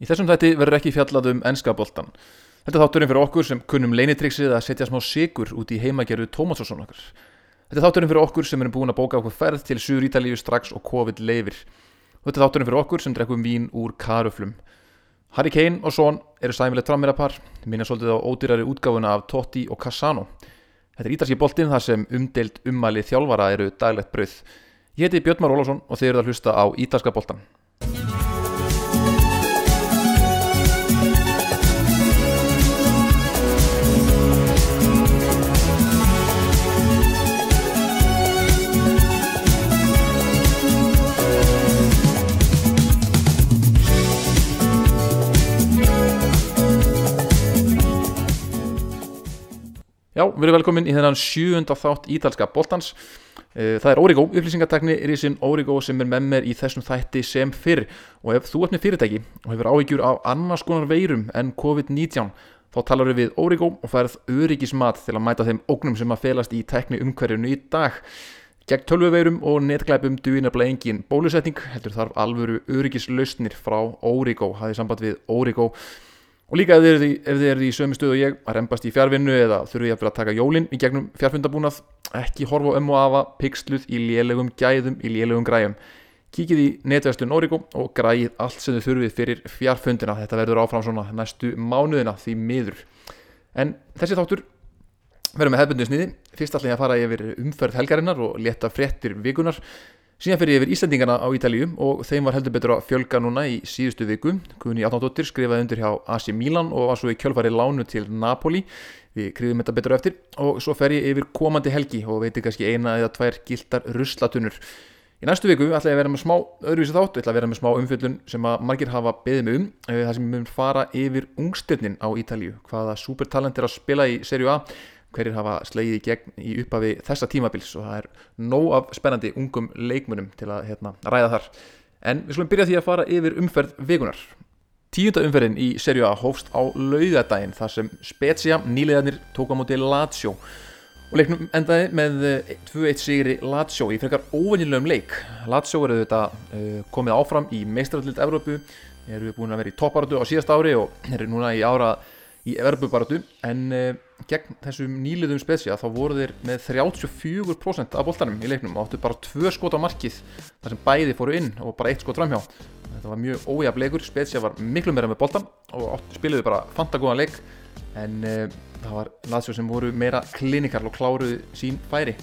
Í þessum þætti verður ekki fjallað um ennska boltan. Þetta þátturinn fyrir okkur sem kunnum leinitryggsið að setja smá sigur út í heimagerðu Tómasosson okkar. Þetta þátturinn fyrir okkur sem erum búin að bóka okkur ferð til Suður Ítalíu strax og COVID leifir. Þetta þátturinn fyrir okkur sem drekkum vín úr karuflum. Harry Kane og Son eru sæmilegt frammeirapar, minna svolítið á ódýrari útgáfuna af Totti og Cassano. Þetta er ítalski boltinn þar sem umdeild ummæli þjálfara eru daglegt brauð. Ég heiti Björn Már Ólafsson og þið eruð að hlusta á ítalska boltan. Já, við erum velkomin í þennan sjöunda þátt ítalska boltans. Eh, Það er Origo, upplýsingatekni Rísin Origo sem er með mér í þessum þætti sem fyrr og ef þú ert með fyrirtæki og hefur áhyggjur af annars konar veirum en COVID-19 þá talar við Origo og færð öryggismat til að mæta þeim ógnum sem að felast í tekni umhverjunu í dag. Gegn tölvuveirum og netglæpum duðin að bleið engin bólusetning heldur þarf alvöru öryggislausnir frá Origo, hafið samband við Origo Og líka ef þið ef þið eru í sömu stöðu og ég að reymbast í fjárvinnu eða þurfið ég að taka jólinn í gegnum fjárfundabúnað, ekki horfa ömmu og afa, pixluð í lélegum gæðum, í lélegum græjum. Kíkið í netverslun Origo og græið allt sem þið þurfið fyrir fjárfundina. Þetta verður áfram svona næstu mánuðina því miður. En þessi þáttur verður með hefbundu sniði. Fyrst ég að fara yfir umferð helgarinnar og leta fréttir vikunar. Síðan fyrir yfir Íslandingana á Ítalíu og þeim var heldur betur að fjölga núna í síðustu viku. Guðni Átnándóttir skrifaði undir hjá AC Milan og var svo í kjölfari lánu til Napoli. Við kriðum þetta betur eftir og svo fer ég yfir komandi helgi og veitir kannski eina eða tvær gildar ruslatunur. Í næstu viku ætla ég að vera með smá öðruvísi þátt, ég ætla að vera með smá umfjöldun sem að margir hafa beðið mig um. Það sem ég mun fara yfir ungstirnin á Ítalíu, hvaða supertalent er að spila í Serie A hverjir hafa slegið í gegn í upphafi þessa tímabils og það er nóg af spennandi ungum leikmunum til að hérna, ræða þar. En við slumum byrja því að fara yfir umferð vikunar Tíunda umferðin í serju A hófst á laugadaginn þar sem Spezia nýlegaðnir tók á móti Lazio. Og leiknum endaði með 2-1 sigri Lazio í frekar óvenjulegum leik. Lazio eru þetta uh, komið áfram í meistrarallild Evrópu eru búin að vera í topparötu á síðast ári og eru núna í ára í Evrópubarötu en uh, gegn þessum nýliðum spesja þá voru þeir með 34% af boltanum í leiknum og áttu bara tvö skot á markið þar sem bæði fóru inn og bara eitt skot framhjá. Þetta var mjög ójaf leikur, spesja var miklu meira með boltan og áttu, spiluðu bara fantagóðan leik en uh, það var Lazio sem voru meira klinikal og kláruðu sín færi.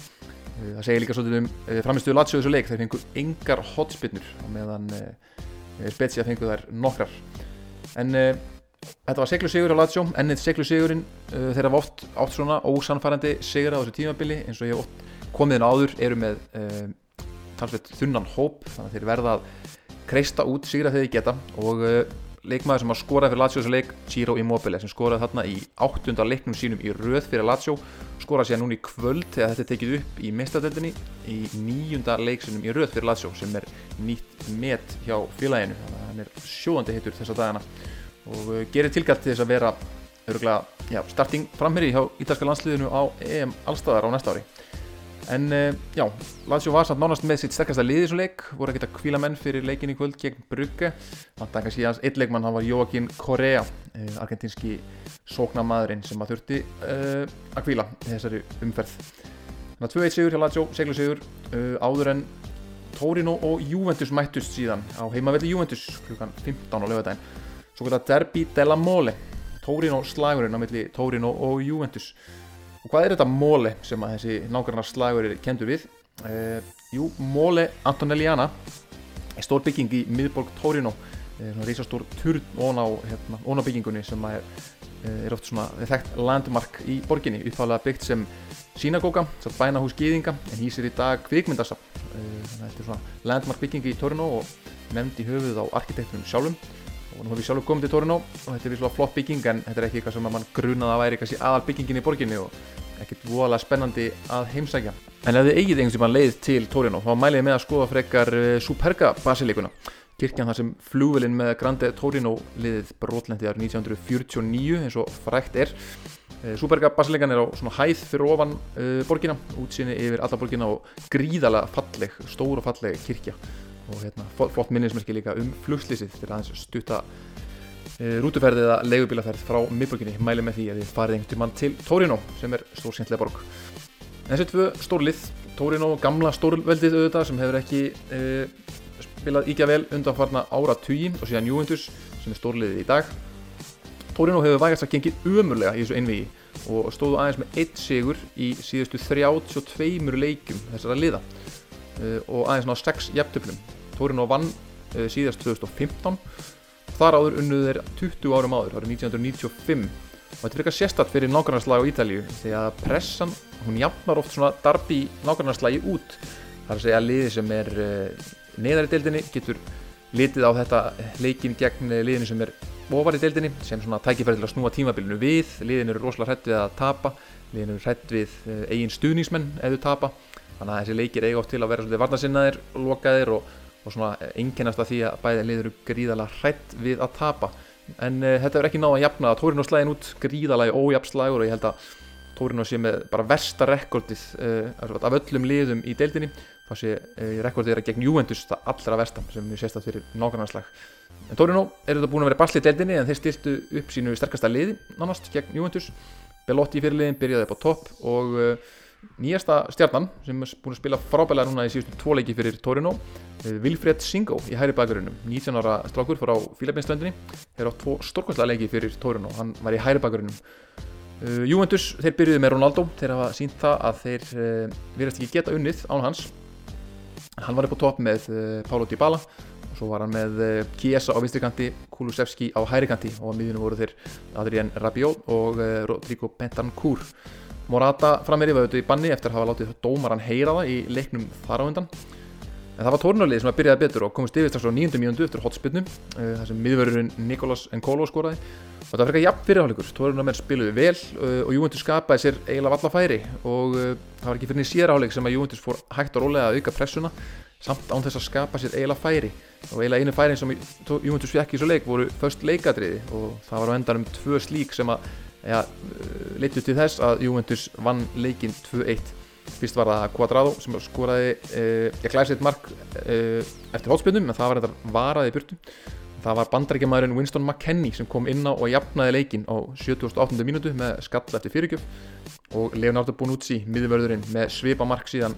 Uh, það segir líka svolítið um uh, framistuðu Lazio þessu leik, þeir fengu engar hotspinnur meðan spesja fengu þær nokkrar. En Þetta var seglu sigur á Lazio, ennið seglu sigurinn uh, þeir hafa oft átt svona ósanfærandi sigur á þessu tímabili eins og ég oft komið inn áður eru með uh, talsveit þunnan hóp þannig að þeir verða að kreista út sigra þegar þeir geta. Og uh, leikmaður sem har skorað fyrir Lazio þessu leik, Ciro Immobile sem skoraði þarna í áttunda leiknum sínum í röð fyrir Lazio, skoraði sér núna í kvöld þegar þetta er tekið upp í mestadeldinni í nýjunda leiksinum í röð fyrir Lazio sem er nýtt met hjá félaginu, þannig að hann er sjóðandi hittur þessa dagana og gerir tilgætt til þess að vera öruglega, já, starting framherri hjá ítalska landsliðinu á EM allstaðar á næsta ári. En já, Lazio var samt nánast með sitt sterkasta liðisuleik, voru að kvíla menn fyrir leikin í kvöld gegn Brugge. Að kannski hans eitt leikmann, hann var Joaquín Correa argentinski sóknamaðurinn sem að þurfti uh, að kvíla þessari umferð. Þannig að 2-1 sigur hjá Lazio, seglu sigur uh, áður en Torino og Juventus mættust síðan á heimavelli Juventus klukkan 15 á lögadaginn svo kallar Derby della Mole. Torino slagurinn á milli Torino og Juventus. Og hvað er þetta Mole sem að þessi nákvæmlega slagur er kendur við? Uh, jú, Mole Antonelliana er stór bygging í miðborg Torino. Uh, svona reysastór turn ón á, hérna, ón á byggingunni sem er, uh, er oft svona þekkt landmark í borginni. Uppháðlega byggt sem sínagóka, satt bænahús gýðinga en hýsir í dag kvikmyndasap þetta er svona landmark byggingi í Torino og nefnd í höfuð á arkitektunum sjálfum og nú hefur við sjálfur komið til Torino og þetta er visslega flott bygging en þetta er ekki eitthvað sem mann grunaði að væri kannski aðal byggingin í borginni og ekkert voðalega spennandi að heimsækja. En ef þið eigið einhvers mann leið til Torino þá mæli ég með að skoða frekar Superga basilíkuna. Kirkjan þar sem flúvelin með Grande Torino liðið brotlendi árið 1949 eins og frækt er. Superga basilíkan er á svona hæð fyrir ofan uh, borgina, útsinni yfir alla borgina og gríðalega falleg, stór og falleg kirkja og hérna, flott minnismerki líka um flugslýsið fyrir aðeins stutta rútuferð eða leigubílaferð frá miðborginni. Mæli með því að þið farið einhvern mann til Torino sem er stórskemmtilega borg. Þessi tvö stórlið Torino, gamla stórveldið auðvitað sem hefur ekki uh, spilað íkja vel undanfarna ára tugi og síðan Juventus sem er stórliðið í dag. Torino hefur vægast að gengið umurlega í þessu einvigi og stóðu aðeins með eitt sigur í síðustu 32 leikum þessara liða uh, og aðeins ná 6 jæftöflum Torino vann uh, síðast 2015 Þar áður unnuð er 20 árum áður, árið 1995 og þetta eitthvað sérstatt fyrir nákvæmnarslæg á Ítalíu því að pressan, hún jafnar oft svona darbi nákvæmnarslægi út. Þar að segja að liði sem er uh, neðar í deildinni getur litið á þetta leikin gegn liðinu sem er ofar í deildinni sem svona tækifæri til að snúa tímabilinu við. Liðin eru rosalega hrætt við að tapa. Liðin eru hrætt við uh, eigin stuðningsmenn ef þau tapa. Þannig að þessi leikir eiga oft til að vera svolítið varnasinnaðir, lokaðir og og svona einkennast að því að bæði liður gríðalega hrætt við að tapa. En uh, þetta er ekki náða að jafna að Tórino slæðin út gríðalega ójafnslægur og ég held að Tórino sé með bara versta rekordið uh, af öllum liðum í deildinni. Þá sé uh, rekordið er að gegn Juventus það allra versta sem við sést að fyrir nákvæmlega en Tórino er þetta búin að vera basli í deildinni en þeir stiltu upp sínu sterkasta liði nánast gegn Juventus. Belotti fyrirliðin byrjaði upp á topp og nýjasta stjarnan sem er búin að spila frábælega núna í síðustu tvo leiki fyrir Torino Vilfred Singo í hæri bakgrunum 19 ára strákur frá Fílabinslöndinni hefur átt tvo stórkvæmslega leiki fyrir Torino. Hann var í hæri bakgrunum uh, Juventus, þeir byrjuði með Ronaldo. Þeir hafa sínt það að þeir uh, verðast ekki geta unnið án hans. Hann var upp á topp með uh, Paulo Dybala og svo var hann með Chiesa á vinstrikanti Kulusevski á hæri kanti og á miðjunu voru þeir Adrian Rabiot og Rodrigo Bentancur Morata frammeiri var auðvitað í banni eftir að hafa látið dómaran heyra það í leiknum þar á undan. En það var tórnarlið sem að byrjaði betur og komist yfir strax á nýjundum mínundu eftir hotspillnum uh, þar sem miðverðurinn Nikolas Nkolo skoraði. Og það var frekar jafn fyrirháleikur tórnarmenn spiluði vel uh, og Juventus skapaði sér eiginlega valla færi. Og uh, það var ekki fyrir sérháleik sem að Juventus fór hægt og rólega að auka pressuna samt án þess að skapa sér eiginlega færi. Og eiginlega einu færi sem Juventus fekk í svo leik voru först leikadriði og það var á endanum tvö slík sem að ja, leittu til þess að Juventus vann leikin 2-1 fyrst var það Quadrado sem skoraði eh, glæsitt mark eh, eftir hótspjöndum en það var þetta varaði burtu það var bandarækjamaðurinn Winston McKenney sem kom inn á og jafnaði leikin á 78. mínútu með skall eftir fyrirgjöf og Leonardo Bonucci, miðurvörðurinn með svipa mark síðan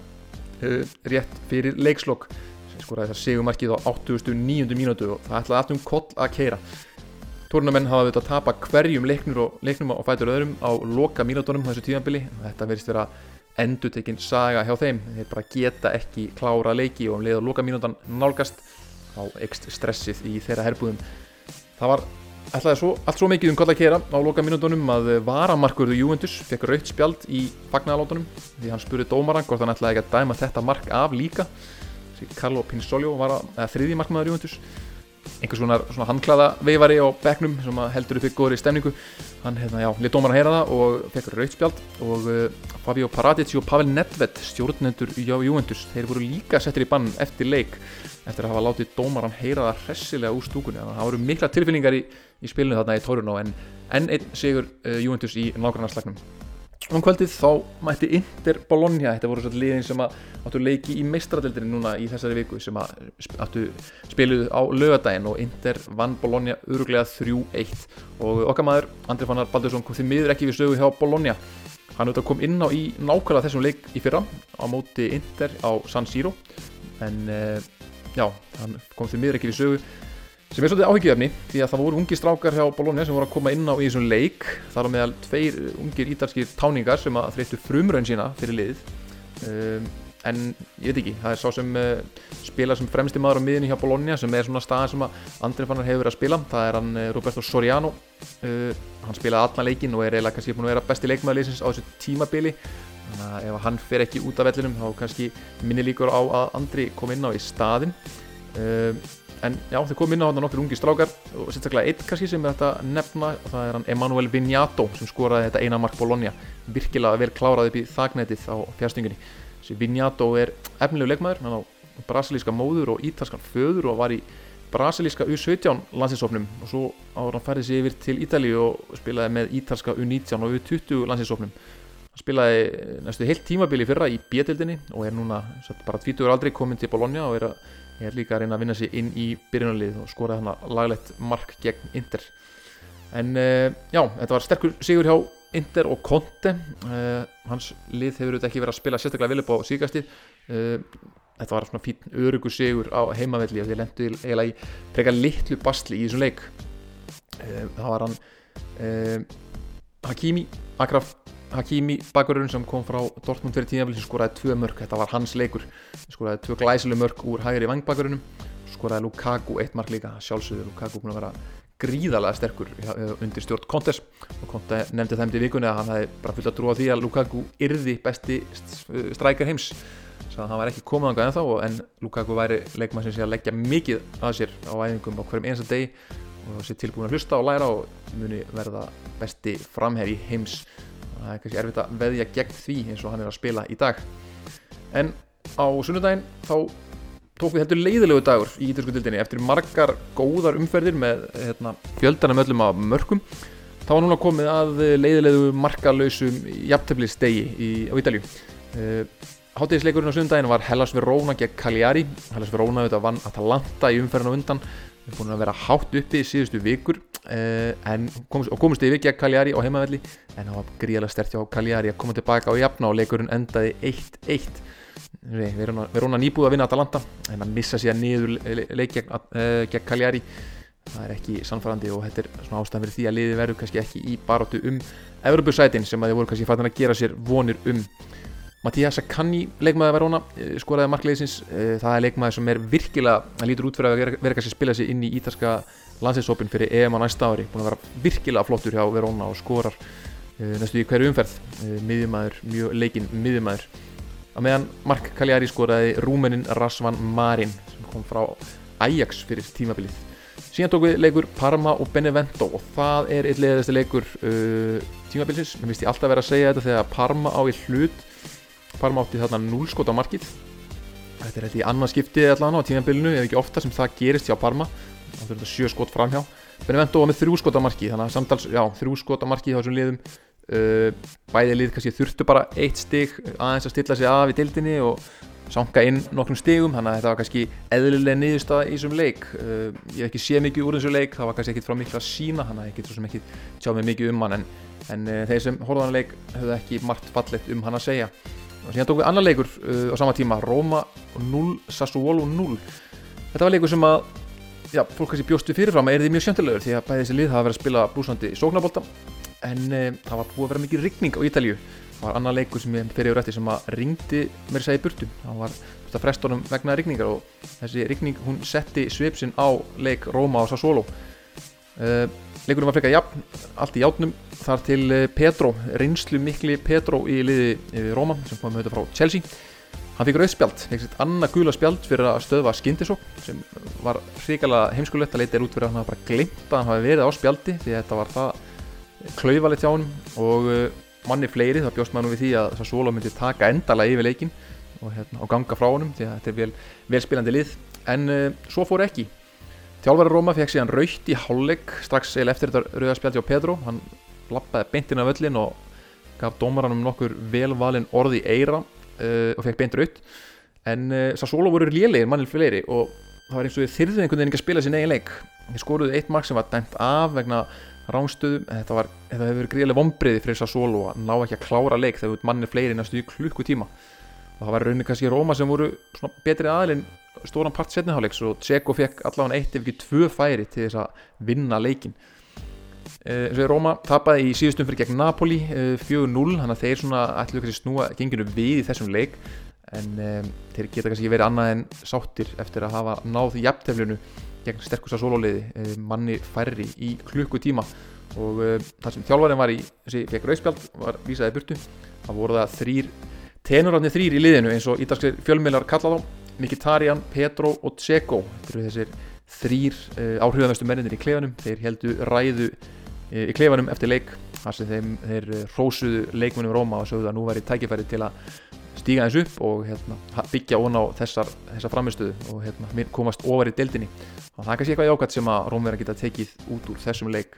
eh, rétt fyrir leikslokk sem skoraði það segumarkið á 89. mínútu og það ætlaði aftum koll að keira Tórnamenn hafa auðvitað að tapa hverjum leiknum og, fætur öðrum á loka mínútonum þessu tíðanbili. Þetta verðist vera endutekinn saga hjá þeim. Þeir bara geta ekki klára leiki og um leið og loka mínútan nálgast á ekst stressið í þeirra herbúðum. Það var svo, allt svo mikið um koll að kera á loka mínútonum að varamarkurðu Juventus fekk raukt spjald í fagnadalótunum því hann spurði dómaran hvort hann ætlaði ekki að dæma þetta mark af líka. Carlo Pinsolio var að þriði markmaður Juventus einhvers konar svona handklaða veifari á begnum sem heldur upp í stemningu. Hann hérna, já, lit dómar að heyra það og fekk rautspjald og uh, Fabio Paratici og Pavel Nedved stjórnendur í Juventus, þeir voru líka settir í bann eftir leik eftir að hafa látið dómaran heyra það hressilega úr stúkunni. Þannig að það voru mikla tilfinningar í, í spilinu þarna í Torino en enn einn sigur uh, Juventus í nágrannarslagnum Um kvöldið þá mætti Inter Bologna, þetta voru svona liðin sem áttu leiki í meistradildinni núna í þessari viku sem áttu spiluð á lögadaginn og Inter vann Bologna öruglega 3-1 og okkar maður, Andri Fannar Baldursson kom því miður ekki við sögu hjá Bologna. Hann auðvitað kom inn á í nákvæmlega þessum leik í fyrra á móti Inter á San Siro. En uh, já, hann kom því miður ekki við sögu sem er svolítið áhyggjöfni því að það voru ungi strákar hjá Bologna sem voru að koma inn á í þessum leik. Þar á meðal tveir ungir ítalskir táningar sem að þreyttu frumraun sína fyrir lið. Um, en ég veit ekki, það er sá sem uh, spila sem fremsti maður á miðinni hjá Bologna sem er svona stað sem að Andrið Fannar hefur verið að spila. Það er hann uh, Roberto Soriano. Uh, hann spilaði allan leikin og er eiginlega kannski búin að vera besti leikmaðurleysins á þessu tímabili. Þannig að ef hann fer ekki út af vellinum þá kannski minni líkur á að Andri kom inn á í staðin um, en já, þau kom inn á hann nokkur ungi strákar og sérstaklega einn kannski sem þetta nefna það er hann Emanuel Vignato sem skoraði þetta eina mark Bologna. Virkilega vel kláraði upp í þagnætið á fjárstöngunni þessi Vignato er efnilegu leikmaður hann á brasilíska móður og ítalskan föður og var í brasilíska U17 landsinsofnum og svo áður hann færði sig yfir til Ítali og spilaði með ítalska U19 og U20 landsinsofnum hann spilaði næstu heilt tímabili fyrra í B-dildinni og er núna bara 20 aldrei komin til Bologna og er að er líka að reyna að vinna sér inn í byrjunarlið og skora þarna laglegt mark gegn Inter. En uh, já, þetta var sterkur sigur hjá Inder og Conte. Uh, hans lið hefur auðvitað ekki verið að spila sérstaklega vel upp á síkastið uh, þetta var svona fín örugur sigur á heimavelli og þeir lendu eiginlega í preka litlu basli í þessum leik. Það var hann Hakimi Akraf Hakimi bakurinn sem kom frá Dortmund fyrir tímafél sem skoraði tvö mörg, þetta var hans leikur. Skoraði tvö glæsileg mörg úr hægri vangbakurinnum skoraði Lukaku eitt mark líka. Sjálfsögur Lukaku búin að vera gríðarlega sterkur undir stjórn Kontes og Konte nefndi þeim til vikunni að hann hefði bara fullt að trúa því að Lukaku yrði besti strækjar heims. Þannig að hann var ekki komið ánga ennþá en Lukaku væri leikmann sem sé að leggja mikið að sér á æfingum á hverjum einsta degi og sé tilbúin að hlusta og læra og muni verða besti framherri heims það er kannski erfitt að veðja gegn því eins og hann er að spila í dag. En á sunnudaginn þá tók við heldur leiðilegu dagur í ítalsku dildinni eftir margar góðar umferðir með hérna, fjöldanum öllum af mörgum þá var núna komið að leiðilegu markalösum jafnteflistegi á Ítalju uh, Háttegisleikurinn á sunnudaginn var Hellas Verona gegn Cagliari. Hellas Verona auðvitað vann Atalanta í umferðinu undan við erum búin að vera hátt uppi í síðustu vikur Uh, en komist, og komist yfir gegn Cagliari á heimavelli en það var gríðilega stert hjá Cagliari að koma tilbaka á jafna og leikurinn endaði 1-1 við erum að nýbúða að vinna Atalanta en að missa sér niður leik gegn, uh, gegn Cagliari það er ekki sannfærandi og þetta er svona ástæðan fyrir því að liði verður kannski ekki í baróttu um Evropasætin sem að þið voru kannski fættan að gera sér vonir um Mattías Sakanni, leikmaði Verona eh, skoraði marklegisins, það er leikmaði sem er virkilega, hann lítur út fyrir að vera, kannski að spila sér inn í ítalska landsinsópin fyrir EM á næsta ári. Búin að vera virkilega flottur hjá Verona og skorar uh, næstu í hverju umferð. Miðjumæður, mjög leikinn miðjumæður að meðan Mark Cagliari skoraði rúmenin Rasvan Marin sem kom frá Ajax fyrir tímabilið. Síðan tók við leikur Parma og Benevento og það er eitt leiðasti leikur tímabilisins, mér finnst ég alltaf verið að segja þetta þegar Parma á í hlut Parma átti þarna 0 skot á markið þetta er þetta í annað skiptið allavega á tímabilinu, ef ekki ofta sem það gerist hjá Parma. Þá þurfum þetta sjö skot framhjá. Benevento var með þrjú skot á marki þannig að samtals, já, þrjú skot á marki á þessum liðum. Uh, bæði lið kannski þurftu bara eitt stig aðeins að stilla sig af í dildinni og sanga inn nokkrum stigum þannig að þetta var kannski eðlilega niðurstaða í þessum leik. Uh, ég hef ekki séð mikið úr þessu leik það var kannski ekkit frá miklu að sína þannig að ég get svo sem ekki tjá mig mikið um hann en, en uh, þeir sem horfaðan leik höfðu ekki margt fallet um hann að segja og síðan tók við annar leikur uh, á sama tíma Roma 0, Sassuolo 0 þetta var leikur sem að já, fólk kannski bjóstu fyrirfram er því mjög sjöndalegur því að bæði þessi lið hafa verið að spila blúsandi sóknabólta en e, það var búið að vera mikið rigning á Ítalju það var annar leikur sem ég fyrir yfir eftir sem að ringdi mér sæði burtu. Það var frestunum vegna rigningar og þessi rigning hún setti svipsinn á leik Róma og Sassuolo. E, leikurinn var frekar jafn allt í játnum þar til e, Petro reynslu mikli Petro í liði Róma sem kom með þetta frá Chelsea. Hann fikk rauðspjald, eitthvað annað gula spjald fyrir að stöðva skindisók sem var hrikalega heimskulegt að leita er út fyrir að hann hafa bara glimt að hann hafi verið á spjaldi því þetta var það klauvalið hjá hann og manni fleiri þá bjóst maður við því að Sassuolo myndi taka endala yfir leikin og, hérna, og ganga frá honum því að þetta er vel, vel spilandi lið. En uh, svo fór ekki. Tjálfari Róma fekk síðan raukt í hálfleik strax eða eftir þetta rauðspjaldi á Pedro, hann lappaði beintinn af öllin og gaf dómaranum nokkur velvalin orði eira uh, og fekk beint raut en uh, Sassolo voru lélegir mannil fleiri og það var eins og þyrðið einhvern veginn ekki að spila sín eigin leik. Þeir skoruðu eitt mark sem var dæmt af vegna ránstöðum þetta, var, þetta hefur verið gríðilega vombriði fyrir Sassolo að ná ekki að klára leik þegar mannir fleiri næstu í klukkutíma. Og það var rauninni kannski Róma sem voru betri aðlinn stóran part setniháleiks og Tseko fekk allavega eitt ef ekki tvö færi til þess að vinna leikin eins og Róma tapaði í síðustum fyrir gegn Napoli 4-0 þannig að þeir svona ætlu kannski snúa genginu við í þessum leik. En um, þeir geta kannski verið annað en sáttir eftir að hafa náð jafnteflinu gegn sterkusta sólóliði um, manni færri í klukkutíma. Og það sem þjálfarinn var í þessi fekk rauðspjald var vísaði burtu það voru það þrýr tenurarnir þrýr í liðinu eins og ítalskir fjölmiðlar kalla þá Mikitarian, Petro og Tseko þetta eru þessir þrýr uh, áhrifaðastu menninir í klefanum. Þeir heldu ræðu í klefanum eftir leik þar sem þeim, þeir rósuðu leikmunum Róma og sögðu að nú væri tækifæri til að stíga þessu upp og hérna, byggja ón á þessar, þessar framistöðu og hérna, komast ofar í deildinni. Og það er kannski eitthvað jákvæmt sem að Rómverðar geta tekið út úr þessum leik.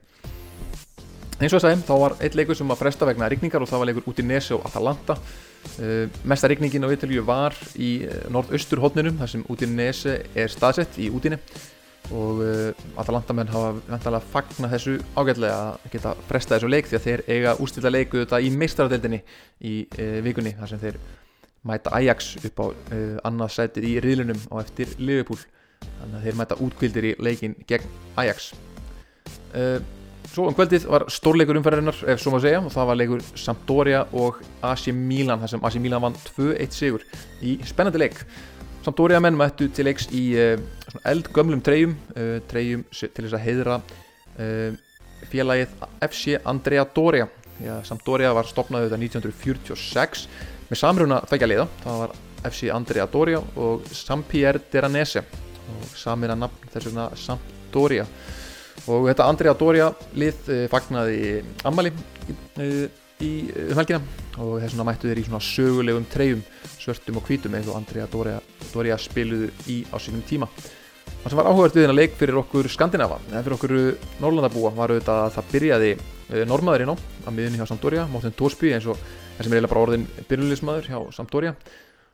Eins og þess aðeins þá var eitt leikur sem að fresta vegna rigningar og það var leikur út í Nesi og Atalanta mesta rigningin á Ítalju var í uh, norðaustur hodninum þar sem Nesi er staðsett í útinni og uh, Atalantamenn hafa vantalega fagna þessu ágætlega að geta fresta þessu leik því að þeir eiga ústýrta leiku þetta í meistaradeildinni í vikunni þar sem þeir mæta Ajax upp á annað sætið í riðlunum á eftir Liverpool. Þannig að þeir mæta útkvildir í leikin gegn Ajax Svo um kvöldið var stórleikur umferðarinnar ef svo maður segja og það var leikur Sampdoria og AC Milan þar sem AC Milan vann 2-1 sigur í spennandi leik. Sampdoria menn mættu til leiks í uh, eldgömlum treyjum uh, treyjum til þess að heiðra félagið FC Andrea Doria Sampdoria var stopnað þetta 1946 með samruna þveggja liða. Það var FC Andrea Doria og Sampier Deranese og samina nafn þess vegna Sampdoria og þetta Andrea Doria lið eh, fagnaði ammali í, í um helgina. Og þess vegna mættu þeir í svona sögulegum treyjum svörtum og hvítum eins og Andrea Doria, Doria spiluðu í á sínum tíma. Það sem var áhugavert við þennan leik fyrir okkur Skandinava eða fyrir okkur Norrlandabúa var auðvitað að það byrjaði normaðurinn á að miðunni hjá Sampdoria, Móttin Tórsby eins og þessum er eiginlega bara orðin byrjulismæður hjá Sampdoria.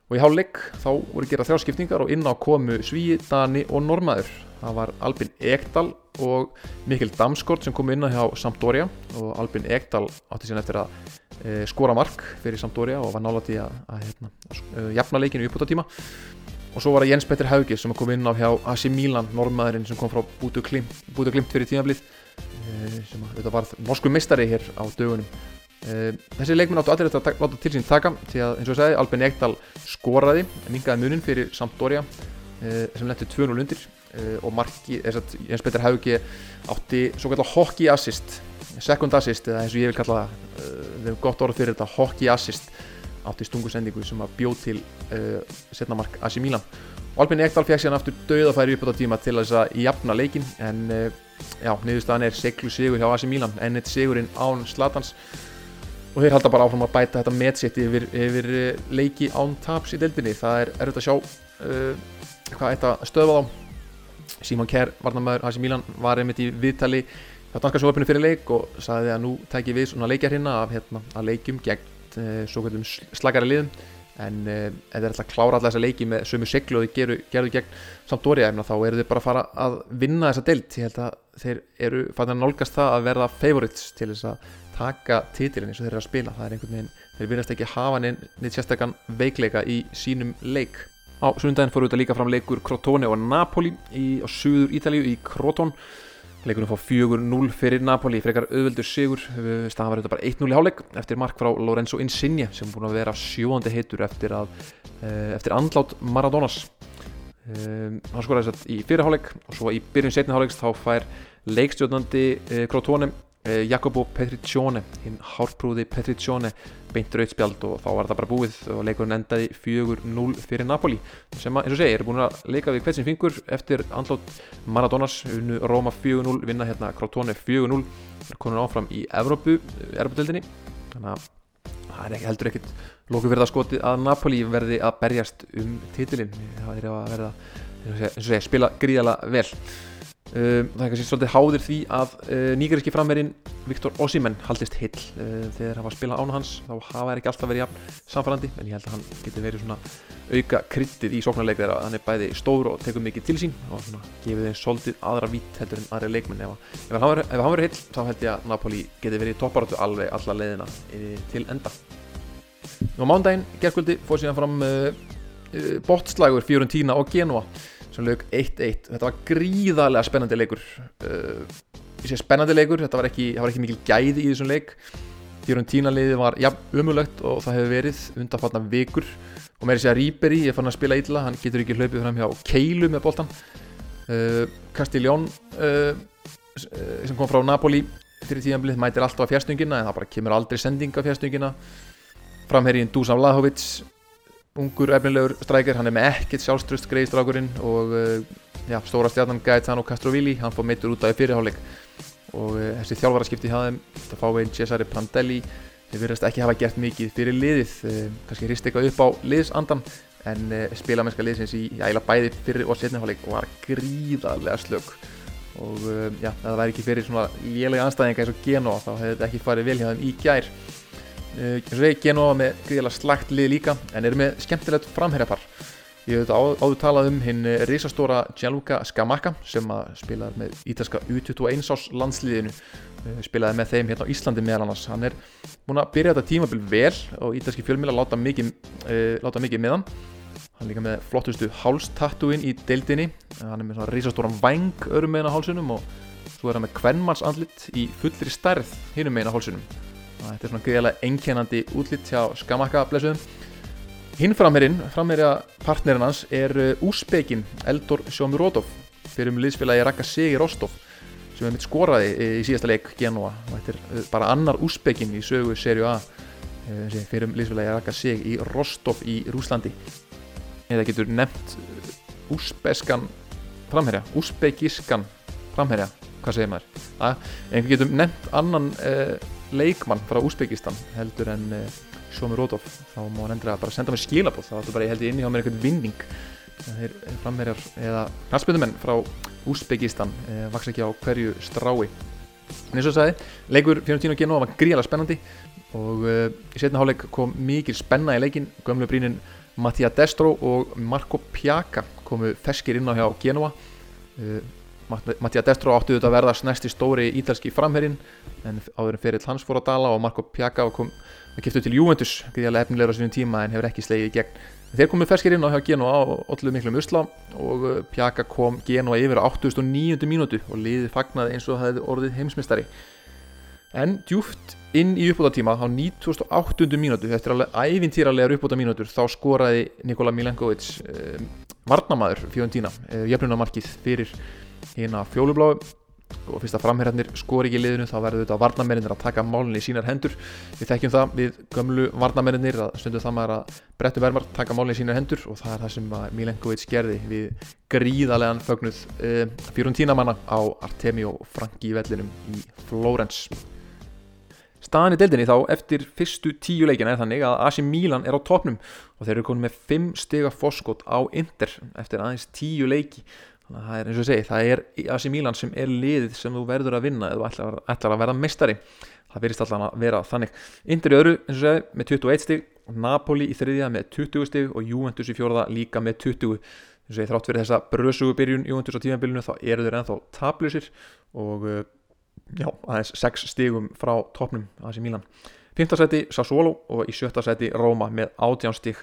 Og í hálfleik þá voru gerað þrjáskiptingar og inn á komu Svíi, Dani og normaður það var Albin Ekdal og Mikkel Damskort sem kom inn á hjá Sampdoria og Albin Ekdal átti síðan eftir að e, skora mark fyrir Sampdoria og var nálat í að, að hérna, e, jafna leikinu í uppbúta tíma og svo var það Jens Petter Haugis sem kom inn á hjá AC Milan, normaðurinn sem kom frá Bútu Klimt, Bútu Klimt fyrir tímaflið e, sem að, þetta var morsku mistari hér á dögunum. Uh, þessi leikminn áttu allir þetta að láta til sín taka því að eins og ég sagði, Albin Ekdal skoraði mingaði munin fyrir Sampdoria sem letti 2-0 undir og marki, að Jens Petter Haugi átti svo kallar hockey assist second assist, eða eins og ég vil kalla það. Við erum gott orð fyrir þetta hockey assist átti stungusendingu sem að bjóð til setnamark AC Milan. Og Albin Ekdal fekk sér aftur döðafæri upp á tíma til þess að jafna leikin en já, niðurstaðan er seglu sigur hjá AC Milan en eitt sigurinn án Slatans og þeir halda bara áfram að bæta þetta metsitt yfir, yfir eh, leiki án taps í deildinni. Það er erfitt að sjá uh, hvað eitt að stöða þá Simon Kerr, varnamæður Hasi Milan var einmitt í viðtali hjá danska sjóöpunni fyrir leik og sagði að nú tækir við svona leikjar hérna af hérna að leikjum gegn uh, svo kallum slagari liðum. En uh, ef þeir ætla að klára alla þessa leiki með sömu seglu og þeir gerðu gegn Sampdoria þá eru þeir bara að fara að vinna þessa deilt ég held að þeir eru fann að nálgast það að verða favorites til þess að taka títilin eins og þeir eru að spila. Það er einhvern veginn, þeir vinast ekki að hafa neitt sérstakkan veikleika í sínum leik á sundaginn fór auðvitað líka fram leikur Crotone og Napoli í, á suður Ítalíu í Croton leikunum fá 4-0 fyrir Napoli frekar auðveldur sigur, staðan var þetta bara 1-0 í háleik eftir mark frá Lorenzo Insigne sem búin að vera sjóandi heitur eftir, að, eh, eftir andlát Maradonas. Um, hann skoraði þess að í fyrirháleik og svo í byrjun setni háleiks þá fær leikstjórnandi uh, Crotone Eh, Jacopo Petriccione hinn hárprúði Petriccione beint rauðspjald og þá var þetta bara búið og leikurinn endaði 4-0 fyrir Napoli sem eins og segi er búin að leika við hvetsin fingur eftir andlót Maradonas unnu Róma 4-0 vinna hérna Crotone 4-0 er komin áfram í Evrópu Evrópudeldinni þannig að það er ekki heldur ekkit lóku verða skotið að Napoli verði að berjast um titilinn. Það er að verða eins og segi spila gríðala vel það er kannski svolítið háðir því að uh, nýgeríski framverinn Viktor Ossimenn haldist hill uh, þegar hann var að spila ána hans þá hafa það ekki alltaf verið jafn samfærandi en ég held að hann getur verið svona auka kryttið í sóknarleik þegar hann er bæði stór og tekur mikið til sín og svona gefið þeim svolítið aðra vít heldur en aðra leikmenn. Ef, ef hann verið hill þá held ég að Napoli getur verið topparáttu alveg alla leiðina til enda. Á mándaginn gerðkvöldi fór síðan fram uh, bottslægur Fiorentina og Genoa sem lög 1-1 þetta var gríðarlega spennandi leikur. Uh, ég sé spennandi leikur þetta var ekki, var ekki mikil gæði í þessum leik. Fiorentina leiði var ja, umulögt og það hefur verið undanfatna vikur. Og með þess að Rýberi, ég fann að spila illa hann getur ekki hlaupið fram hjá Keilu með boltan uh, Castiglione uh, sem kom frá Napoli fyrir tíðanblið, mætir alltaf á fjárstungina en það bara kemur aldrei sending á fjárstungina framherjinn Dusan Vlahovic ungur efnilegur strækir, hann er með ekkert sjálfströst greið strákurinn og uh, já, stóra stjarnan Gaetano Castrovilli, hann fór meittur út af fyrirháleik og uh, þessi þjálfaraskipti hafði það fá einn Cesare Prandelli. Þeir verðast ekki hafa gert mikið fyrir liðið. Uh, kannski hrist eitthvað upp á liðsandan en spilamennska liðsins í æla bæði fyrir og setniháleik var gríðarlega slög og já, það væri ekki fyrir svona lélega anstæðinga eins og Genoa þá hefði þetta ekki farið vel hjá þeim í gær Genova með gríðilega slagt lið líka en eru með skemmtilegt framherjapar. Ég hef á, áður talað um hinn risastóra Gianluca Scamacca sem að spilaði með ítalska U21 ás landsliðinu. Spilaði með þeim hérna á Íslandi meðal annars. Hann er múin að byrja þetta tímabil vel og ítalski fjölmjöla láta mikið, uh, láta mikið með hann. Hann er líka með flottustu hálstattúin í deildinni. Hann er með svona risastóran vang örum meðan á hálsunum og svo er hann með kvennmannsandlit í fullri stærð hinnum meðan á hálsunum þetta er svona greiðilega einkennandi útlitt hjá Skamakka blessuðum hinn framherinn, framherja partnerinn hans er úspekin Eldor Sjómurótov fyrir um liðsfélagi Raka Segi Rostov sem hefði mitt skoraði í síðasta leik Genoa og þetta er bara annar úspekin í sögu serju A fyrir um liðsfélagi Raka Segi í Rostov í Rúslandi eða getur nefnt úsbeskan framherja, úsbekiskan framherja, hvað segir maður? Að einhver getur nefnt annan uh, leikmann frá Úsbekistan heldur en uh, Sjómi Rótof þá má hann endur að bara senda mér skilabóð þá ættu bara ég held ég inni á mér einhvern vinning. Þeir framherjar eða knallspöndumenn frá Úsbekistan uh, vaks ekki á hverju strái. En eins og það sagði, leikur 14 og Genoa var gríðalega spennandi og í setna hálfleik kom mikil spenna í leikin gömlu brínin Mattia Destro og Marco Pjaka komu feskir inn á hjá Genoa. Uh, Mattia Destro áttu auðvitað að verða snæsti stóri ítalski framherrin en áður en ferill hans fór að dala og Marco Pjaka kom að kipta til Juventus gríðarlega efnilegur á sínum tíma en hefur ekki slegið í gegn þeir komu feskir inn á hjá Genoa og allir miklum usla og Pjaka kom Genoa yfir á 8.900 mínútu og liðið fagnaði eins og það hefði orðið heimsmystari en djúft inn í uppbótatíma á 98. mínútu eftir alveg ævintýralegar uppbóta mínútur þá skoraði Nikola Milenkovic eh, varnamaður Fjóndína eh, jöfnunamarkið fyrir hérna fjólubláu. Og fyrst að framherjarnir skori ekki liðinu þá verður þetta varnamennir að taka málinni í sínar hendur. Við þekkjum það við gömlu varnamennir að stundu það maður að brettu vermar taka málinni í sínar hendur og það er það sem Milenkovic gerði. Við gríðarlegan fögnuð eh, Fjóndína manna á Artemio Franki vellinum í Flórens Staðan í deildinni þá eftir fyrstu tíu leikina er þannig að AC Milan er á topnum og þeir eru konið með 5 stiga foskot á Inter eftir aðeins tíu leiki þannig að það er eins og ég segi, það er AC Milan sem er liðið sem þú verður að vinna eða ætlar, ætlar að verða mestari það verðist alltaf að vera þannig Inter í öðru, eins og ég segi, með 21 stig Napoli í þriðja með 20 stig og Juventus í fjórða líka með 20 eins og ég þrátt fyrir þessa bröðsugubyrjun Juventus á tímabilinu þá eru þeir ennþá tablusir og já, aðeins 6 stigum frá topnum í Mílan 5. seti Sassuolo og í 7. seti Róma með 18 stig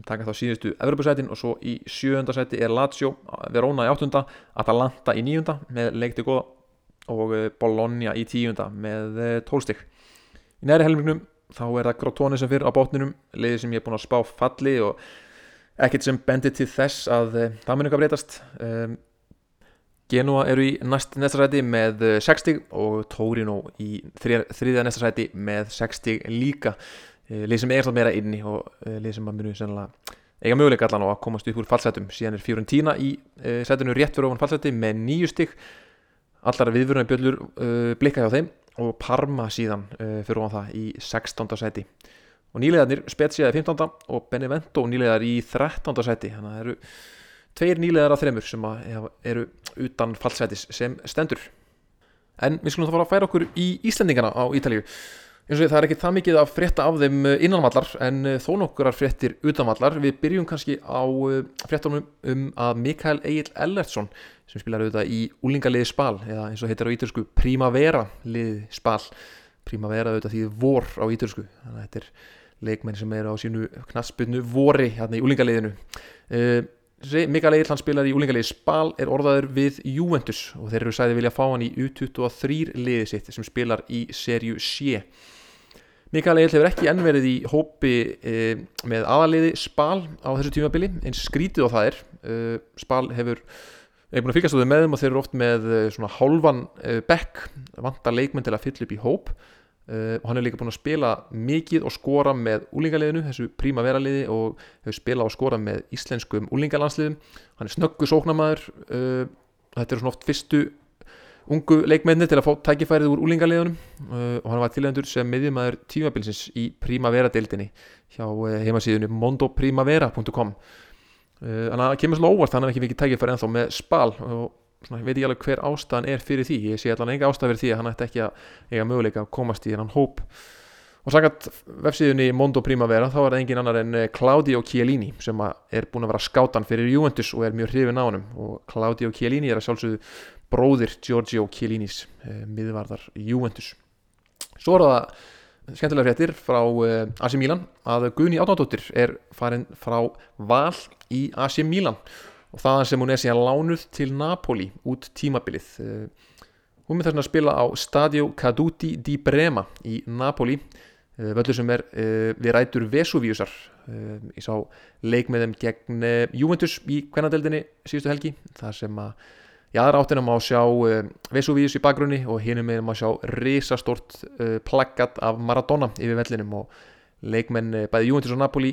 sem taka þá síðustu Evropasætin og svo í 7. seti er Lazio Verona í 8. Atalanta í 9. með leikti góða og eh, Bologna í 10. með 12 eh, stig í næri helmingnum þá er það Grotone sem fyrir á bótninum leiði sem ég er búin að spá falli og ekkert sem bendir til þess að eh, það mun eitthvað breytast um, Genua eru í næst, næsta sæti með 60 eh, og Torino í þriða næsta sæti með 60 líka lið sem er alltaf meira inni og eh, lið sem að munu sennilega eiga möguleika allan á að komast upp úr fallsætum síðan er Fiorentina í sætinu rétt fyrir ofan fallsæti með nýju stygg allar viðvörunni bjöllur uh, blikka hjá þeim og Parma síðan uh, fyrir ofan það í 16. sæti og nýlegaðnir Spezia í 15. og Benevento nýlegaðar í 13. sæti þannig að það eru tveir nýlegar af þremur sem eru utan fallsætis sem stendur en við skulum þá fara að færa okkur í Íslandingana á Ítalíu eins og það er ekki það mikið að frétta af þeim eh, innanvallar en eh, þó nokkurar fréttir utanvallar. Við byrjum kannski á eh, fréttunum um að Mikael Egil Ellertsson sem spilar auðvitað í úlingaliði spal eða eins og heitir á ítalsku Primavera liði spal. Primavera auðvitað því vor á ítalsku þannig að þetta er leikmenn sem er á sínu knaspinu vori hérna í úlingaliðinu Mikael Egil hann spilar í úlingalegi Spal er orðaður við Juventus og þeir eru sæði vilja fá hann í U23 liði sitt sem spilar í serju C Mikael Egil hefur ekki ennverið í hópi e, með aðaliði Spal á þessu tímabili eins skrítið og það er. E, Spal hefur er búin að fylgast á þau með þeim og þeir eru oft með e, svona hálfan e, bekk vantar leikmenn til að fylla upp í hóp. Uh, og hann er líka búin að spila mikið og skora með úlingaliðinu, þessu príma veraliði og hefur spilað og skora með íslenskum úlingalansliðum, hann er snöggu sóknamaður uh, þetta er svona oft fyrstu ungu leikmenni til að fá tækifærið úr úlingaliðunum uh, og hann var tilendur sem miðjumæður tímabilsins í príma veradeildinni hjá heimasíðunni mondoprimavera.com þannig að það kemur svona óvart hann er ekki mikið tækifærið ennþá með spal og svona, ég veit ekki alveg hver ástæðan er fyrir því. Ég sé allan enga ástæð fyrir því að hann ætti ekki að eiga möguleika að komast í hennan hóp. Og sagat vefsíðunni Mondo Primavera þá er það engin annar en Claudio Chiellini sem er búin að vera skátan fyrir Juventus og er mjög hrifin á honum. Og Claudio Chiellini er að sjálfsögðu bróðir Giorgio Chiellinis eh, miðvarðar Juventus. Svo er það skemmtilega fréttir frá eh, AC Milan að Guðni Átnándóttir er farin frá Val í AC Milan og það sem hún er síðan lánuð til Napoli út tímabilið. Eh, hún mynd þess að spila á Stadio Caduti di Brema í Napoli völdur sem er við rætur Vesuviusar ég sá leik með þeim gegn Juventus í kvennadeldinni síðustu helgi þar sem að í aðra áttina má sjá Vesuvius í bakgrunni og hínum með má sjá risastort plaggat af Maradona yfir vellinum og leikmenn bæði Juventus og Napoli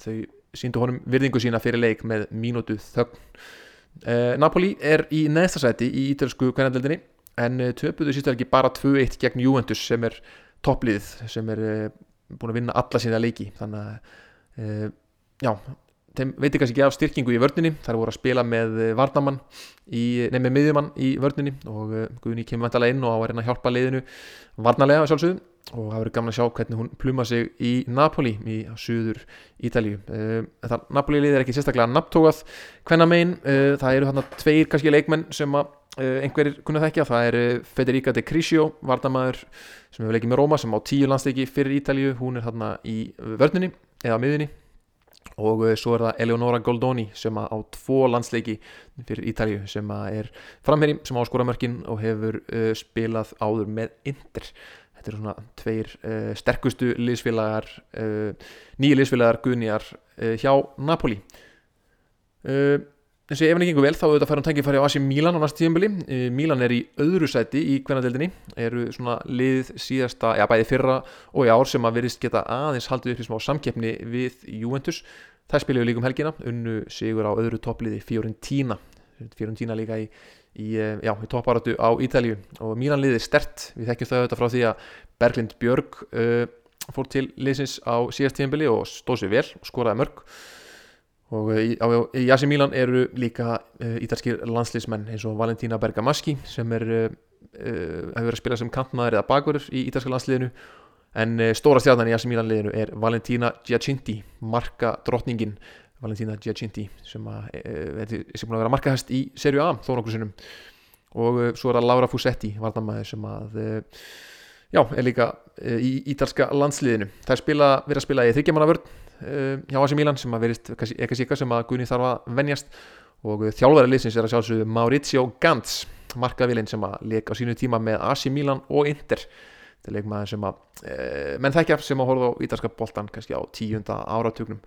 þau síndu honum virðingu sína fyrir leik með mínútu þögn. Napoli er í neðstasæti í ítalsku kvennadeldinni en töpuðu síðustu helgi bara 2-1 gegn Juventus sem er topplið sem er búin að vinna alla sína leiki. Þannig að já, þeim veitir kannski ekki af styrkingu í vördninni þar voru að spila með eh, varnamann nefn með miðjumann í vördninni og uh, Guðni kemur vantalega inn og á að reyna að hjálpa leiðinu varnarlega sjálfsögðu. Og það verður gaman að sjá hvernig hún pluma sig í Napoli í suður Ítalíu. Það Napoli lið er ekki sérstaklega nabbtókað hvenna megin, það eru þarna tveir kannski leikmenn sem að einhverjir kunna þekkja, það er Federica De Crisio, vardamæður sem hefur leikið með Róma, sem á tíu landsleiki fyrir Ítalju, hún er hérna í vörnunni eða miðunni og uh, svo er það Eleonora Goldoni sem á tvo landsleiki fyrir Ítalju sem er framherri sem á skoramörkin og hefur spilað áður með Inder þetta eru svona tveir sterkustu liðsfélagar nýju liðsfélagar guðnýjar hjá Napoli. Og eins og ef hann ekki gengur vel þá auðvitað fær hann tengið farið á Asi Milan á næst tíumbili Milan er í öðru sæti í hvernadeldinni eru svona lið síðasta já bæði fyrra og í ár sem að verist geta aðeins haldið upp í smá samkeppni við Juventus. Það spiljaðu líkum helgina unnu sigur á öðru toppliði Fiorentina. Fiorentina líka í, í, eh, já, í toppáratu á Ítalju og Milan liði stert við þekkjum þau auðvitað frá því að Berglind Björg uh, fór til liðsins á síðast tíumbili og stóð sér vel og skoraði mörg og eh, í, á, í Asi Milan eru líka uh, ítalskir landslýsmenn eins og Valentína Bergamaschi sem er uh, uh, hefur verið að spila sem kantmaður eða bakverður í ítalska landsliðinu. En stóra stjarnan í Asi Milan liðinu er Valentína Giacinti marka drottningin Valentína Giacinti sem að, er búin að vera markahæst í serju A þóra okkur sinnum og svo er það Laura Fusetti varnamæður sem að já, er líka í ítalska landsliðinu. Það er spila, verið að spila í þryggjamannavörn Eh, hjá AC Milan sem að verist eitthvað síka sem að Gunni þarf að venjast. Og þjálfæri liðsins er að sjálfsögðu Maurizio Gantz markavilinn sem að leika á sínu tíma með AC Milan og Inter. Þetta er leikmaður sem að e, menn þekkja sem að horfa á ítalska boltan kannski á tíunda áratugnum.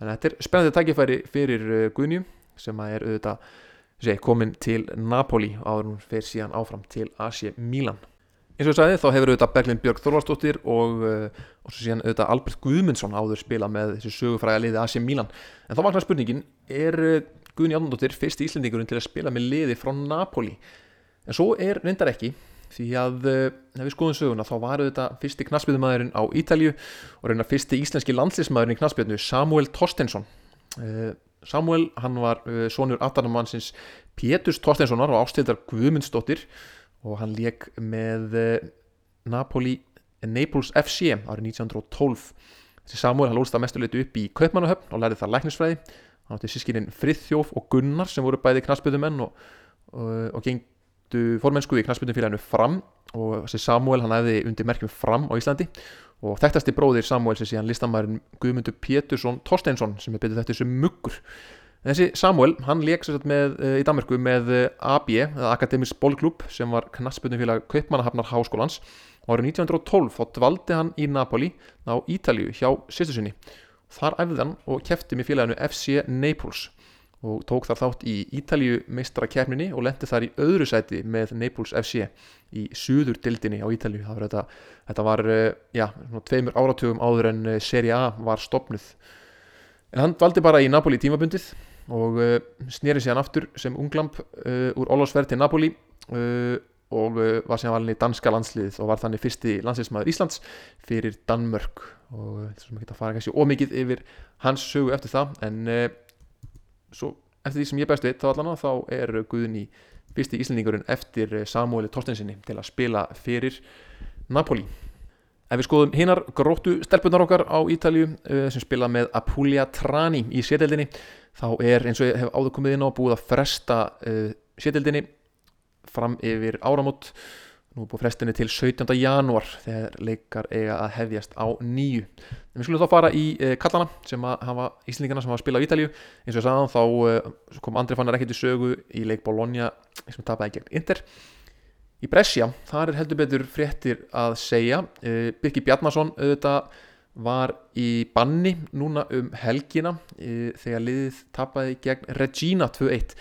En þetta er spennandi tækifæri fyrir eh, Gunni sem að er auðvitað sé, komin til Napoli áður hún fer síðan áfram til AC Milan eins og ég sagði þá hefur auðvitað Berglind Björg Þorvarsdóttir og, uh, og svo síðan auðvitað Albert Guðmundsson áður spila með þessu sögufræða liði AC Milan. En þá vaknar spurningin, er uh, Guðni Átnandóttir fyrst í Íslandingurinn til að spila með liði frá Napoli? En svo er reyndar ekki því að uh, ef við skoðum söguna þá var auðvitað fyrsti knastbyrðumæðurinn á Ítalju og reyndar fyrsti íslenski landslýsmæðurinn í knastbyrðinu Samuel Torstensson. Samuel hann var sonur aftarnamannsins Péturs Torstenssonar og ástildar Guðmundsdóttir og hann leik með eh, Napoli Naples FC árið 1912 þessi Samuel hann lóðist það mestuleitu upp í Kaupmannahöfn og lærið það læknisfræði. Hann átti sískininn Friðþjóf og Gunnar sem voru bæði knastbyrðumenn og, og, og gengdu formensku í knastbyrðumfélaginu fram. Og þessi Samuel hann hefði undir merkjum fram á Íslandi. Og þekktasti bróðir Samuel sem síðan listamærin Guðmundur Pétursson Torsteinsson sem er betið þetta sem muggur Þessi Samuel, hann leik með, uh, í Danmarku með uh, AB, Akademisk Bólklub, sem var knasputnufélag Kaupmannahafnar Háskólans og árið 1912 þá dvaldi hann í Napoli á Ítalju hjá sýstusinni. Þar æfði hann og kefti með félaginu FC Naples og tók þar þátt í Ítalju meistrakefninni og lendi þar í öðru sæti með Naples FC í suður dildinni á Ítalju. Þetta, þetta var, uh, já, tveimur áratugum áður en Serie A var stopnuð. En hann dvaldi bara í Napoli tímabundið og uh, snýri sér hann aftur sem unglamp uh, úr Ólásverð til Napoli uh, og var sér valin í danska landslið og var þannig fyrsti landsliðsmaður Íslands fyrir Danmörk. Og þess að geta að fara kannski ómikið yfir hans sögu eftir það en svo eftir því sem ég best veit þá allan þá er Guðni fyrsti íslendingurinn eftir Samueli Torstensinni til að spila fyrir Napoli Ef við skoðum hinnar gróttu stelpunar okkar á Ítalju uh, sem spila með Apulia Trani í sételdinni þá er eins og ég hef áður komið inn á búið að fresta uh, sételdinni fram yfir áramót. Nú er búið frestinni til 17. janúar þegar leikar eiga að hefjast á nýju. En við skulum þá fara í uh, kallana sem hafa íslendingarna sem hafa spilað á Ítalju eins og ég sagði þá kom Andri Fannar ekkert í sögu í leik Bologna sem tapaði gegn Inter Í Brescia, þar er heldur betur fréttir að segja. Uh, Birki Bjarnason auðvitað var í banni núna um helgina uh, þegar liðið tapaði gegn Regina 2-1.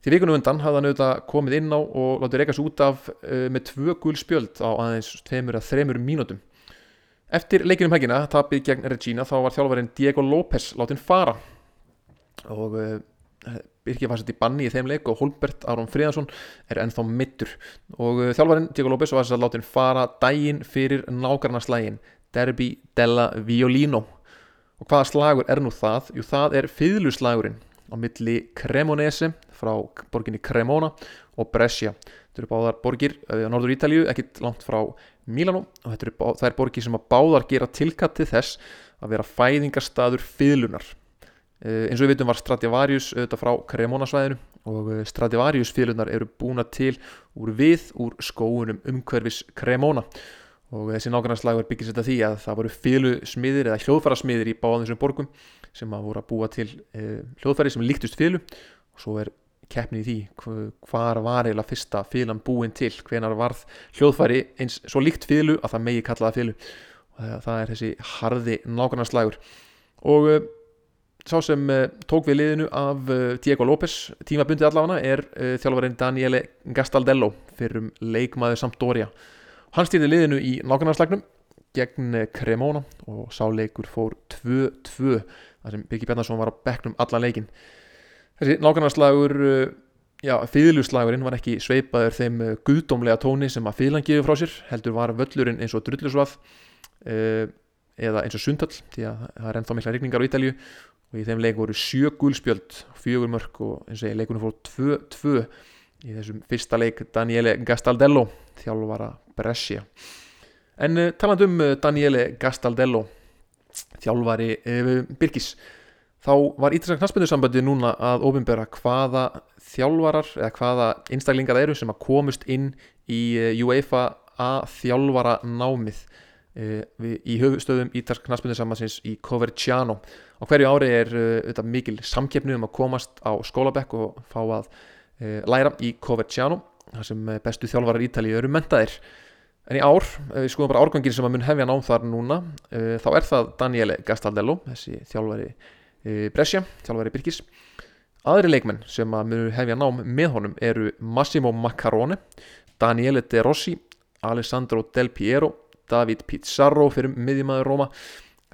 Því vikunum undan hafði hann auðvitað komið inn á og látið reykast út af uh, með tvö gul spjöld á aðeins tveimur að þreimur mínútum. Eftir leikinum helgina tapið gegn Regina þá var þjálfarinn Diego López látin fara og Birkir var sett í banni í þeim leik og Holbert Aron Fríðansson er ennþá mittur og uh, þjálfarinn Diego López var sett að láta hinn fara dægin fyrir nákarnaslægin Derby della Violino. Og hvaða slagur er nú það? Jú það er fýðluslagurinn á milli Cremonese frá borginni Cremona og Brescia. Þetta eru báðar borgir á norður Ítalju ekkit langt frá Milano og það er borgir sem að báðar gera tilkatt til þess að vera fæðingarstaður fýðlunar eins og við veitum var Stradivarius auðvitað frá Cremona-svæðinu og uh, Stradivarius félunar eru búna til úr við úr skóunum umhverfis Cremona. Og þessi nákvæmlega byggir sér þetta því að það voru félusmiðir eða hljóðfærasmiðir í báðum þessum borgum sem að voru að búa til hljóðfæri sem líktust félu. Og svo er keppnið í því hvar var eiginlega fyrsta félan búin til hvenar varð hljóðfæri eins svo líkt félu að það megi kallaða félu. Og það er þessi harði nákvæmlega og sá sem uh, tók við liðinu af uh, Diego López, tímabundið allavega er uh, þjálfarinn Daniele Gastaldello fyrir um leikmaður Sampdoria. Hann stýrði liðinu í nákvæmnarslegnum gegn Cremona og sá leikur fór 2-2 þar sem Birgir Bjarnarsson var á bekknum alla leikin þessi nákvæmnarslagur já, fýðluslagurinn var ekki sveipaður þeim guðdómlega tóni sem að fýðlan gefur frá sér heldur var völlurinn eins og drullusvað eða eins og sundhöll því að það er ennþá mikla regningar á Ítalju og í þeim leik voru sjö gulspjöld fjögur mörg og eins og ég leikunum fór 2-2 í þessum fyrsta leik Daniele Gastaldello þjálfvara Brescia. En uh, taland um uh, Daniele Gastaldello þjálfvari uh, Birkis þá var Ítalska knastbyndursambandi núna að ofinbera hvaða þjálfarar eða hvaða einstaklingar eru sem að komust inn í UEFA að þjálfara námið í höfustöðum Ítalska knastbyndursambandins í Coverciano. Á hverju ári er uh, mikil samkeppni um að komast á skólabekk og fá að uh, læra í Coverciano þar sem uh, bestu þjálfarar Ítali eru mentaðir en í ár, uh, við skoðum bara árgangir sem að mun hefja nám þar núna uh, þá er það Daniele Gastaldello þessi þjálfari uh, Brescia þjálfari Birkis. Aðri leikmenn sem að mun hefja nám með honum eru Massimo Maccarone Daniele De Rossi Alessandro Del Piero David Pizarro fyrir miðjumæður Róma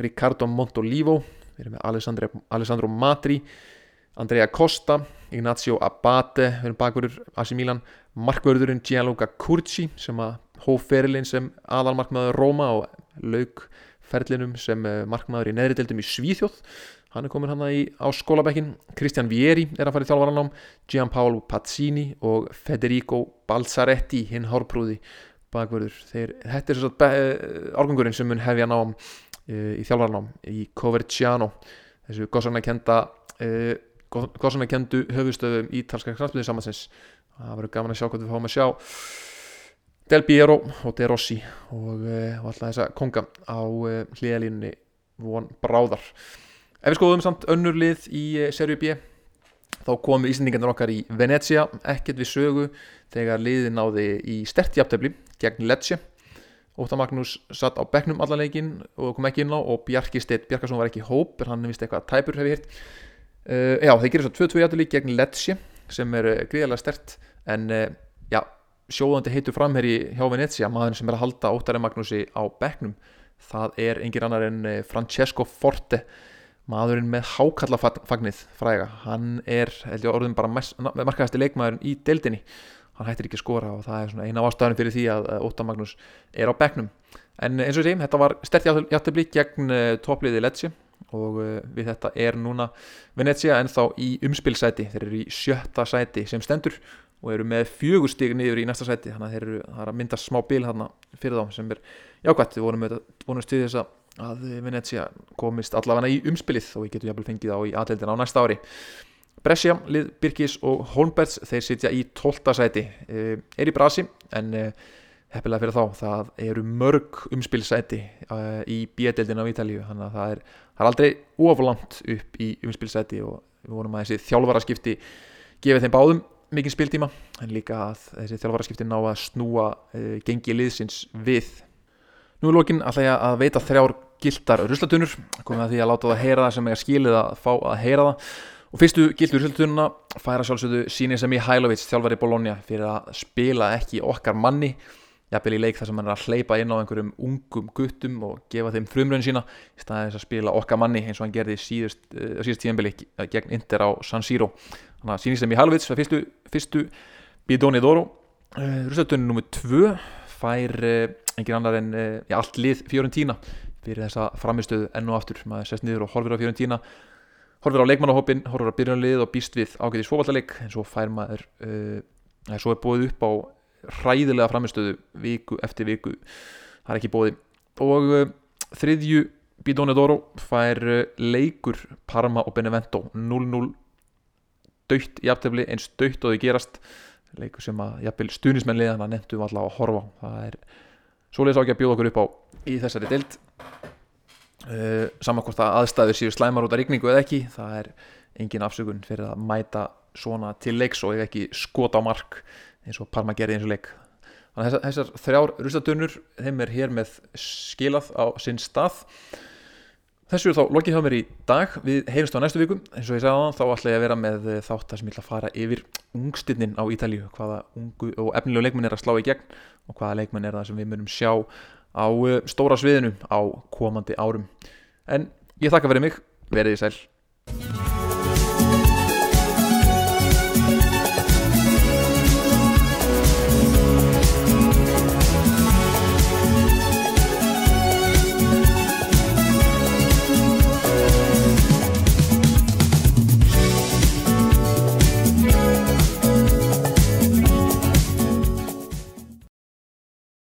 Riccardo Montolivo við erum með Alessandro Matri Andrea Costa Ignacio Abate, við erum bakverður Asi Milan, markverðurinn Gianluca Curci sem að hóferilinn sem aðalmarkmaður Róma og laugferlinum sem eh, markmaður í neðri deildum í Svíþjóð. Hann er komin hann á skólabekkin Kristjan Vieri er að fara í þjálfvaranám Gianpaolo Pazzini og Federico Balzaretti hinn hárprúði bakverður þetta er svo árgangurinn sem mun hefja nám í þjálfarnám í Coverciano þessu góðsarnakenda uh, góðsarnakendu höfustöðum ítalska knallsmiði samansins það verður gaman að sjá hvað við fáum að sjá. Del Piero og De Rossi og, og alltaf þessa konga á hliðalínunni von bráðar. Ef við skoðum samt önnur lið í serju B þá komu Íslandingarnir okkar í Venezia ekkert við sögu þegar liði náði í stertjaptefli gegn Lecce. Óta Magnús satt á bekknum allan leikin og kom ekki inn á og Bjarki Steit Bjarkarsson var ekki hóp en hann vist eitthvað tæpur hefur hirt uh, Já, þeir gerir svo 2-2 jætulík gegn Lecce sem er uh, gríðarlega stert en uh, já, sjóðandi heitur framherri hjá Venezia, maður sem er að halda Ótari Magnúsi á bekknum. Það er engin annar en Francesco Forte maðurinn með hákallafagnið fræga, hann er held ég orðin bara markaðasti leikmaðurinn í deildinni hann hættir ekki að skora og það er svona eina ástæðan fyrir því að Óta Magnús er á begnum en eins og ég segi, þetta var stert játtabli gegn uh, toppliði Lecce og uh, við þetta er núna Venezia ennþá í umspilsæti þeir eru í sjötta sæti sem stendur og eru með fjögur stig niður í næsta sæti. Þannig að þeir eru, er að mynda smá þarna fyrir þá sem er jákvæmt við vonum, vonum stuðið þess að Venecia komist allavega í umspilið og við getum jafnvel fengið á í aðeildina á næsta ári Brescia, Lið Birkis og Holmbergs þeir sitja í 12. sæti er í brasi en heppilega fyrir þá, það eru mörg umspilsæti í biedeldina á Ítalíu, þannig að það er, það er aldrei oflant upp í umspilsæti og við vonum að þessi þjálfaraskipti gefið þeim báðum mikið spiltíma en líka að þessi þjálfaraskipti ná að snúa gengi liðsins við Nú er lókin alltaf að veita þrjár gildar ruslatunur, komið að því að láta það heyra það sem er skilið að fá að heyra það og fyrstu gildur ruslatununa færa sjálfsögðu síni sem í Hailovic þjálfari Bologna fyrir að spila ekki okkar manni jafnvel í leik þar sem hann er að hleypa inn á einhverjum ungum guttum og gefa þeim frumröðin sína í staðið þess að spila okkar manni eins og hann gerði síðust, uh, síðust tíðanbili gegn Inter á San Siro. Þannig að sínist þeim í Halvits fyrstu, fyrstu Bidoni Doro. Uh, Rústöldunum nummið tvö fær uh, engin annar en allt lið Fiorentína fyrir þessa framistöðu enn og aftur. Maður sest niður og horfir á Fiorentína horfir á leikmannahópin, horfir á byrjunarlið og býst við ágæti svofaldaleik en svo fær maður svo er búið upp á hræðilega framistöðu viku eftir viku. Það er ekki bóði og uh, þriðju Bidonedoro fær uh, leikur Parma og Benevento. 0-0 döytt í aftefli eins döytt og þau gerast. Leikur sem að jafnvel stunismennliðan að nefndum alltaf að horfa það er svoleiðis ákveð að bjóða okkur upp á í þessari deild uh, saman hvort að aðstæður séu slæmar út af rigningu eða ekki það er engin afsökun fyrir að mæta svona til leiks og ekki skot á mark eins og Parma gerði eins og leik. Þannig að þessar þrjár rustatunur þeim er hér með skilað á sinn stað. Þessu er þá lokið hjá mér í dag. Við heyrumst á næstu viku eins og ég sagði á þá ætla ég að vera með þátt að sem ég ætla að fara yfir ungstinnin á Ítalíu hvaða ungu og efnilegu leikmenn er að slá í gegn og hvaða leikmenn er það sem við munum sjá á eh, stóra sviðinu á komandi árum. En ég þakka fyrir mig, verið í sæl.